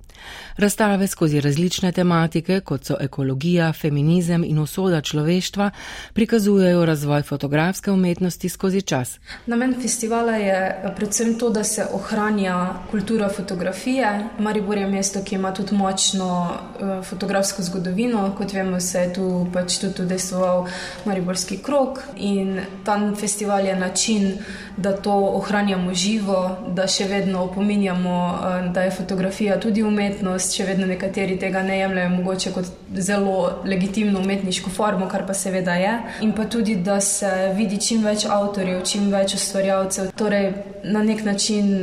Razstave skozi različne tematike, kot so ekologija, feminizem in usoda človeštva, prikazujejo razvoj fotografske umetnosti skozi čas. Namen festivala je predvsem to, da se ohranja kultura fotografije. Maribor je mesto, ki ima tudi močno uh, fotografsko zgodovino. Kot vemo, se je tu pač tudi udejstvoval Mariborski krok in ta festival je način, da to ohranjamo živo, da še vedno opominjamo, uh, da je fotografija tudi umetnost še vedno nekateri tega ne jemljajo mogoče kot zelo legitimno umetniško formo, kar pa seveda je. In pa tudi, da se vidi čim več avtorjev, čim več ustvarjalcev. Torej, na nek način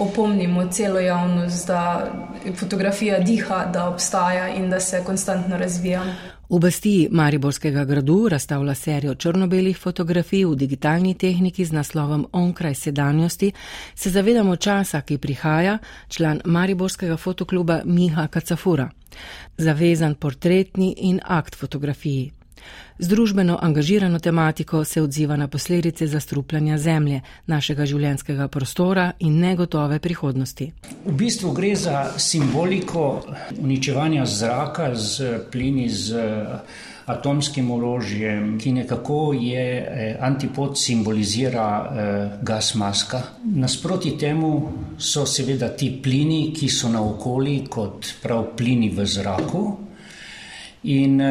opomnimo celo javnost, da fotografija diha, da obstaja in da se konstantno razvija. V basti Mariborskega gradu razstavlja serijo črno-belih fotografij v digitalni tehniki z naslovom Onkraj sedanjosti, se zavedamo časa, ki prihaja, član Mariborskega fotokluba Miha Kacafura. Zavezan portretni in akt fotografiji. Z družbeno angažirano tematiko se odziva na posledice zastrupljanja zemlje, našega življenjskega prostora in negotove prihodnosti. V bistvu gre za simboliko uničevanja zraka z plini, z atomskim orožjem, ki nekako je eh, antipod simbolizira eh, gas maska. Nasproti temu so seveda ti plini, ki so na okoli kot prav plini v zraku. In uh,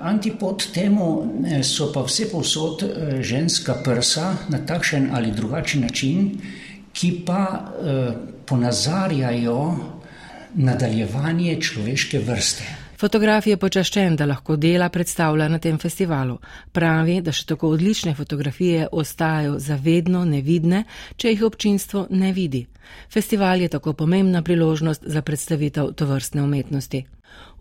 antipod temu eh, so pa vse povsod uh, ženska prsa na takšen ali drugačen način, ki pa uh, ponazarjajo nadaljevanje človeške vrste. Fotograf je počaščen, da lahko dela predstavlja na tem festivalu. Pravi, da še tako odlične fotografije ostajajo zavedno nevidne, če jih občinstvo ne vidi. Festival je tako pomembna priložnost za predstavitev tovrstne umetnosti.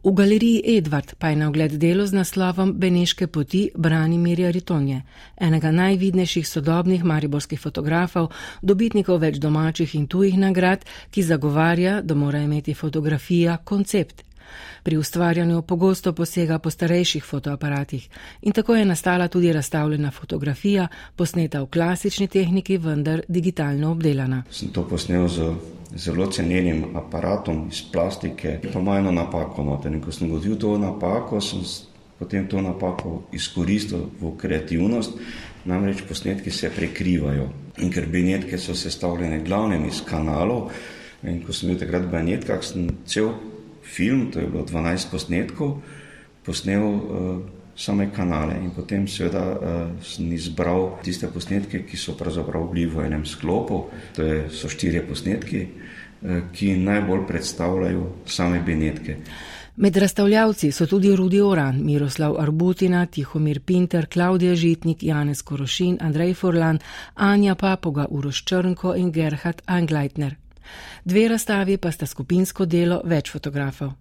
V galeriji Edvard pa je na ogled delo z naslovom Beneške poti Branimirja Ritonje, enega najvidnejših sodobnih mariborskih fotografov, dobitnikov več domačih in tujih nagrad, ki zagovarja, da mora imeti fotografija koncept. Pri ustvarjanju pogosto posega po starejših fotoaparatih in tako je nastala tudi razstavljena fotografija, posneta v klasični tehniki, vendar digitalno obdelana. Sem to posnel z zelo cenjenim aparatom iz plastike, ki pa ima eno napako noter. In ko sem godil to napako, sem potem to napako izkoristil v kreativnost, namreč posnetki se prekrivajo. In ker binetke so sestavljene glavnem iz kanalov, in ko sem bil takrat v binetkah, sem cel film, to je bilo 12 posnetkov, posnel uh, same kanale in potem seveda uh, sem izbral tiste posnetke, ki so pravzaprav bili v enem sklopu, to je, so štirje posnetki, uh, ki najbolj predstavljajo same binetke. Med razstavljavci so tudi Rudi Oran, Miroslav Arbutina, Tihomir Pinter, Klaudija Žitnik, Janez Korošin, Andrej Forlan, Anja Papoga, Uroš Črnko in Gerhard Angleitner. Dve razstavi pa sta skupinsko delo več fotografov.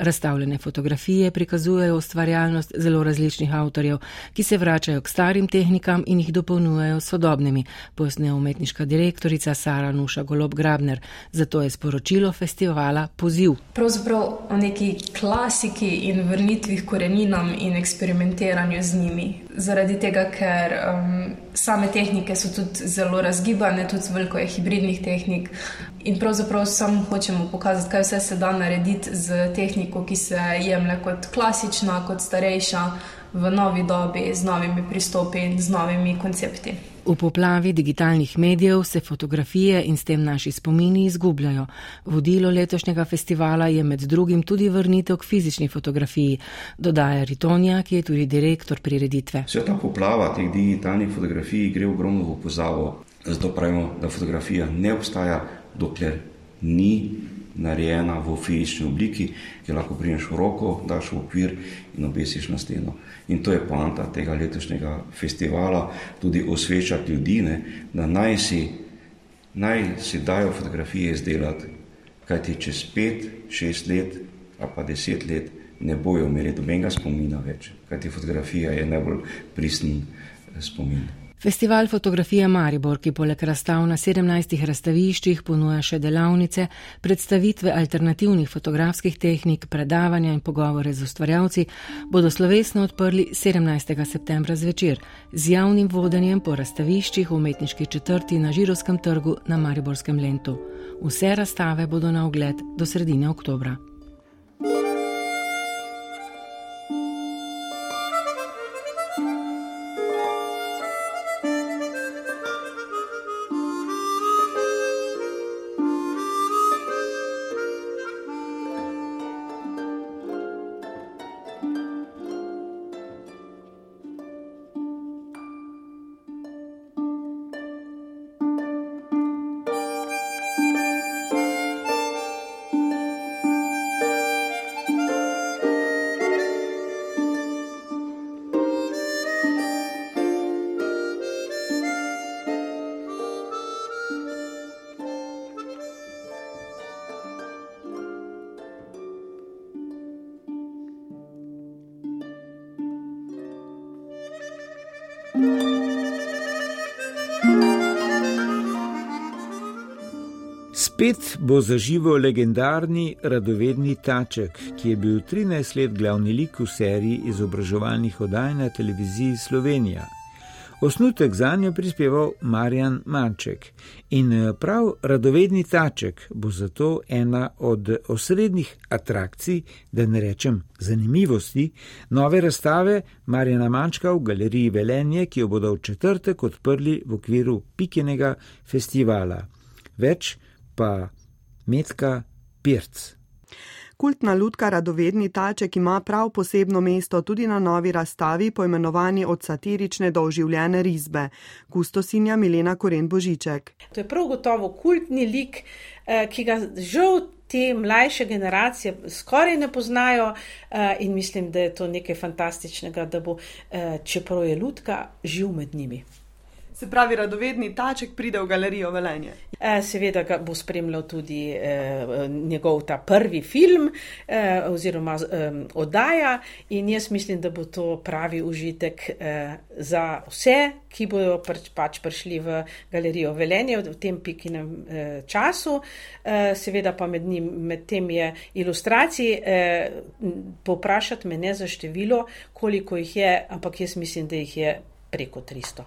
Razstavljene fotografije prikazujejo ustvarjalnost zelo različnih avtorjev, ki se vračajo k starim tehnikam in jih dopolnjujejo s sodobnimi, pojasne umetniška direktorica Sara Nuša Golob Grabner. Zato je sporočilo festivala poziv. Pravzaprav o neki klasiki in vrnitvi k koreninam in eksperimentiranju z njimi. Zaradi tega, ker um, same tehnike so tudi zelo razgibane, tudi veliko je hibridnih tehnik. In pravzaprav samo hočemo pokazati, kaj vse se da narediti z tehniko, ki se jemlje kot klasična, kot starejša, v novi dobi, z novimi pristopi in z novimi koncepti. V poplavi digitalnih medijev se fotografije in s tem naši spomini izgubljajo. Vodilo letošnjega festivala je med drugim tudi vrnitev k fizični fotografiji, dodaja Ritonija, ki je tudi direktor prireditve. Vse ta poplava teh digitalnih fotografij gre ogromno v pozavo. Zato pravimo, da fotografija ne obstaja, dokler ni narejena v fizični obliki, ki lahko priješ v roko, daš v okvir in obesiš na steno. In to je poanta tega letošnjega festivala, tudi osvečati ljudi, ne, da naj si, naj si dajo fotografije izdelati, kajti čez pet, šest let ali pa deset let ne bojo imeli dobenega spomina več, kajti fotografija je najbolj pristen spomin. Festival fotografije Maribor, ki poleg razstav na 17 razstaviščih ponuja še delavnice, predstavitve alternativnih fotografskih tehnik, predavanja in pogovore z ustvarjalci, bodo slovesno odprli 17. septembra zvečer z javnim vodenjem po razstaviščih v umetniški četrti na Žirovskem trgu na Mariborskem lentu. Vse razstave bodo na ogled do sredine oktobra. Spet bo zaživel legendarni radovedni Taček, ki je bil 13 let glavni lik v seriji izobraževalnih oddaj na televiziji Slovenija. Osnutek za njo prispeval Marjan Manček in eh, prav radovedni Taček bo zato ena od osrednjih atrakcij, da ne rečem zanimivosti, nove razstave Marjana Mančka v galeriji Velenje, ki jo bodo v četrtek odprli v okviru Pikenega festivala. Več pa Metka Pirc. Kultna lutka Radovedni taček ima prav posebno mesto tudi na novi razstavi, poimenovani od satirične do oživljene risbe. Kustosinja Milena Koren Božiček. To je prav gotovo kultni lik, eh, ki ga žal te mlajše generacije skoraj ne poznajo eh, in mislim, da je to nekaj fantastičnega, da bo, eh, čeprav je lutka, živ med njimi. Se pravi, radovedni taček pride v galerijo Velenje. Eh, seveda ga bo spremljal tudi eh, njegov ta prvi film eh, oziroma eh, oddaja in jaz mislim, da bo to pravi užitek eh, za vse, ki bodo pač, pač prišli v galerijo Velenje v tem pikinem eh, času. Eh, seveda pa med, njim, med tem je ilustracij, eh, poprašati me ne za število, koliko jih je, ampak jaz mislim, da jih je preko 300.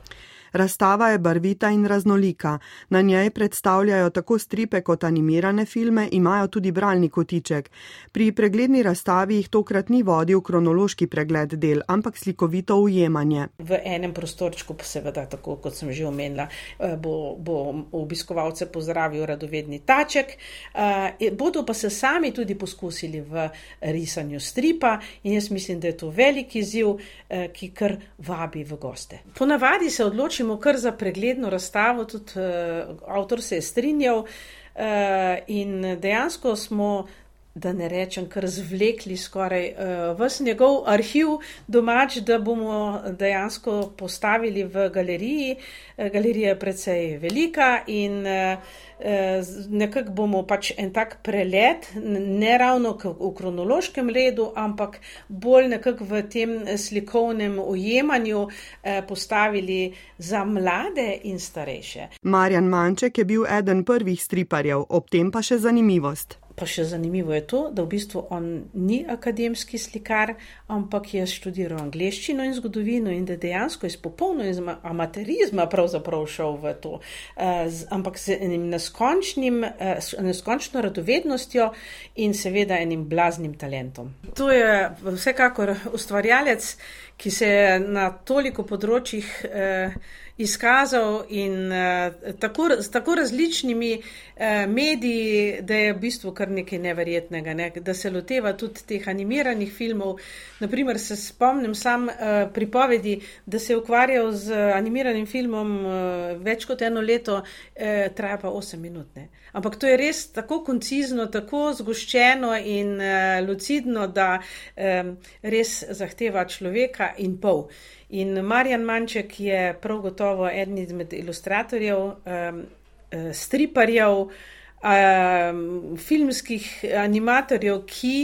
Razstava je barvita in raznolika. Na njej predstavljajo tako stripe kot animirane filme, imajo tudi bralni kotiček. Pri pregledni razstavi jih tokrat ni vodil kronološki pregled del, ampak slikovito ujemanje. V enem prostorčku, seveda, tako kot sem že omenila, eh, bo, bo obiskovalce pozdravil radovedni taček. Eh, bodo pa se sami tudi poskusili v risanju stripa in jaz mislim, da je to veliki ziv, eh, ki kar vabi v goste. Ponavadi se odločimo, odločimo kar za pregledno razstavo, tudi uh, avtor se je strinjal uh, in dejansko smo. Da ne rečem, kar zvlekli skoraj uh, vse njegov arhiv domač, da bomo dejansko postavili v galeriji. Uh, galerija je precej velika in uh, nekako bomo pač en tak prelet, ne ravno v kronološkem redu, ampak bolj nekako v tem slikovnem ujemanju postavili za mlade in starejše. Marjan Manček je bil eden prvih striparjev, ob tem pa še zanimivost. Pa še zanimivo je to, da v bistvu on ni akademski slikar, ampak je študiral angliščino in zgodovino in da dejansko iz popolnoma amaterizma pravzaprav šel v to, uh, z, ampak z enim neskončnim, uh, neskončno radovednostjo in seveda enim blaznim talentom. To je vsekakor ustvarjalec, ki se je na toliko področjih uh, izkazal in uh, tako, s tako različnimi uh, mediji, da je v bistvu kar nekaj neverjetnega, ne? da se loteva tudi teh animiranih filmov. Naprimer, se spomnim sam uh, pripovedi, da se je ukvarjal z animiranim filmom uh, več kot eno leto, uh, traja pa 8 minut. Ne? Ampak to je res tako koncizno, tako zgoščeno in uh, lucidno, da um, res zahteva človeka in pol. In Marjan Manček je prav gotovo eden izmed ilustratorjev, um, striparjev, um, filmskih animatorjev, ki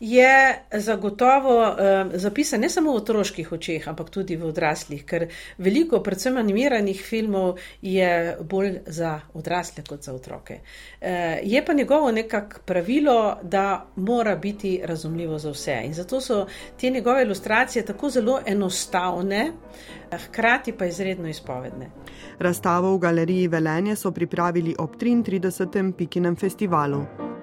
je zagotovo um, zapisan ne samo v otroških očeh, ampak tudi v odraslih, ker veliko, predvsem animiranih filmov, je bolj za odrasle kot za otroke. Uh, je pa njegovo nekako pravilo, da mora biti razumljivo za vse. In zato so te njegove ilustracije tako zelo enostavne, hkrati pa izredno izpovedne. Razstavo v galeriji Velenje so pripravili ob 33. Pikinem festivalu.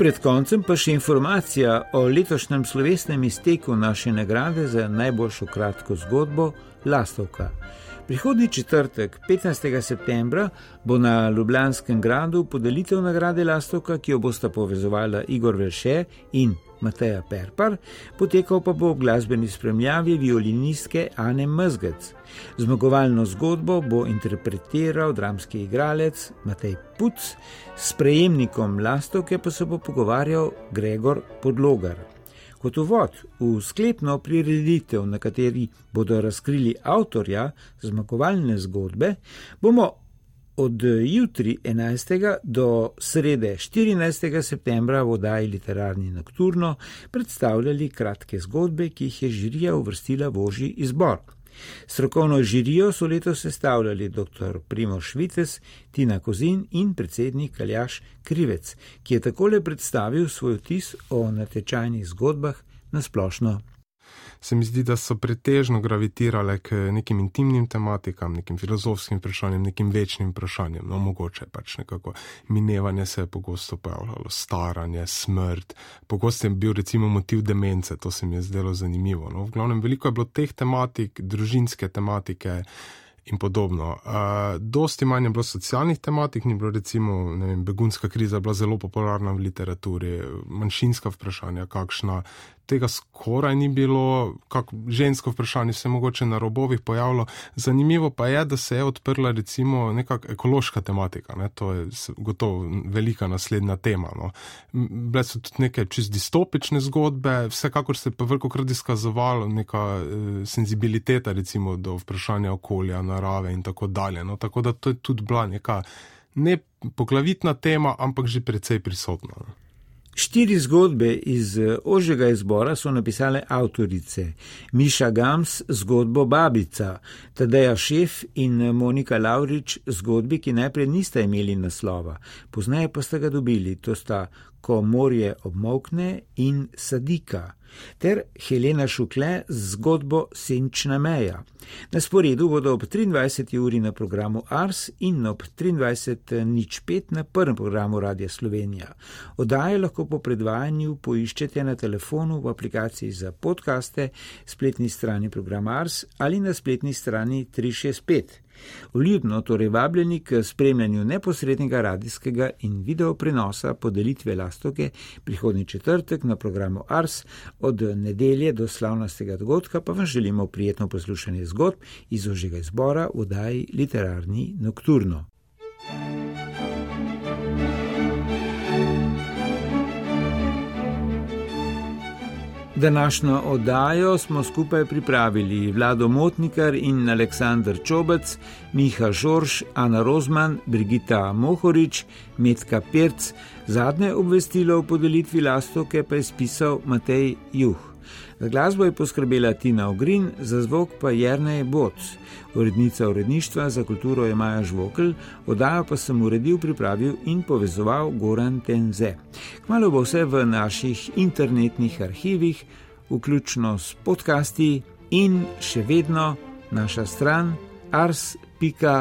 Pred koncem pa še informacija o letošnjem slovesnem izteku naše nagrade za najboljšo kratko zgodbo Lastovka. Prihodnji četrtek, 15. septembra, bo na Ljubljanskem gradu podelitev nagrade Lastovka, ki jo bosta povezovala Igor Velše in Mateja Perpar, potekal pa bo v glasbeni spremljavi violinistke Ane Mzgec. Zmagovalno zgodbo bo interpretiral dramski igralec Matej Puc, s prejemnikom Lastovke pa se bo pogovarjal Gregor Podlogar. Kot uvod v sklepno prireditev, na kateri bodo razkrili avtorja zmagovalne zgodbe, bomo od jutri 11. do srede 14. septembra v oddaji Literarni Nocturno predstavljali kratke zgodbe, ki jih je žirija uvrstila v oži izbor. Strokovno žirijo so letos sestavljali dr. Primo Švites, Tina Kozin in predsednik Kaljaš Krivec, ki je takole predstavil svoj vtis o natečajnih zgodbah na splošno se mi zdi, da so pretežno gravitirale k nekim intimnim tematikam, nekim filozofskim vprašanjem, nekim večnim vprašanjem. No, mogoče pač nekako minevanje se je pogosto pojavljalo, staranje, smrt. Pogosto je bil recimo motiv demence, to se mi je zdelo zanimivo. No, v glavnem, veliko je bilo teh tematik, družinske tematike in podobno. Uh, dosti manj je bilo socialnih tematik, ni bilo recimo vem, begunska kriza, bila zelo popularna v literaturi, manjšinska vprašanja, kakšna. Tega skoraj ni bilo, kako žensko vprašanje se je mogoče na robovih pojavilo. Zanimivo pa je, da se je odprla recimo neka ekološka tematika. Ne? To je gotovo velika naslednja tema. No? Bile so tudi neke čist distopične zgodbe, vsekakor se je pa veliko krat izkazovalo neka eh, senzibiliteta recimo do vprašanja okolja, narave in tako dalje. No? Tako da to je tudi bila neka ne poglavitna tema, ampak že precej prisotna. No? Štiri zgodbe iz eh, ožjega izbora so napisale avtorice. Miša Gams, zgodbo Babica, Tadeja Šef in Monika Laurič, zgodbi, ki najprej nista imeli naslova, pozneje pa sta ga dobili, to sta Ko morje obmokne in Sadika ter Helena Šukle z zgodbo Senčna meja. Na sporedu bodo ob 23. uri na programu Ars in ob 23.05 na prvem programu Radia Slovenija. Odaje lahko po predvajanju poiščete na telefonu v aplikaciji za podkaste, spletni strani programa Ars ali na spletni strani 365. Vljudno torej vabljeni k spremljanju neposrednega radijskega in video prenosa podelitve lastoke prihodnji četrtek na programu Ars od nedelje do slavnostega dogodka, pa vam želimo prijetno poslušanje zgodb iz ožjega izbora v oddaji Literarni Nocturno. thank you Današnjo oddajo smo skupaj pripravili Vlado Motnikar in Aleksandr Čobec, Miha Žorž, Ana Rozman, Brigita Mohorič, Metka Perc. Zadnje obvestilo o podelitvi lastoke pa je spisal Matej Juh. Za glasbo je poskrbela Tina Ogrin, za zvok pa Jrnej Boc. Urednica uredništva za kulturo je Maja Žvokl, oddajo pa sem uredil, pripravil in povezoval Goran Tenze. Kmalo bo vse v naših internetnih arhivih, vključno s podcasti in še vedno naša stran ars.rtv.slo.si.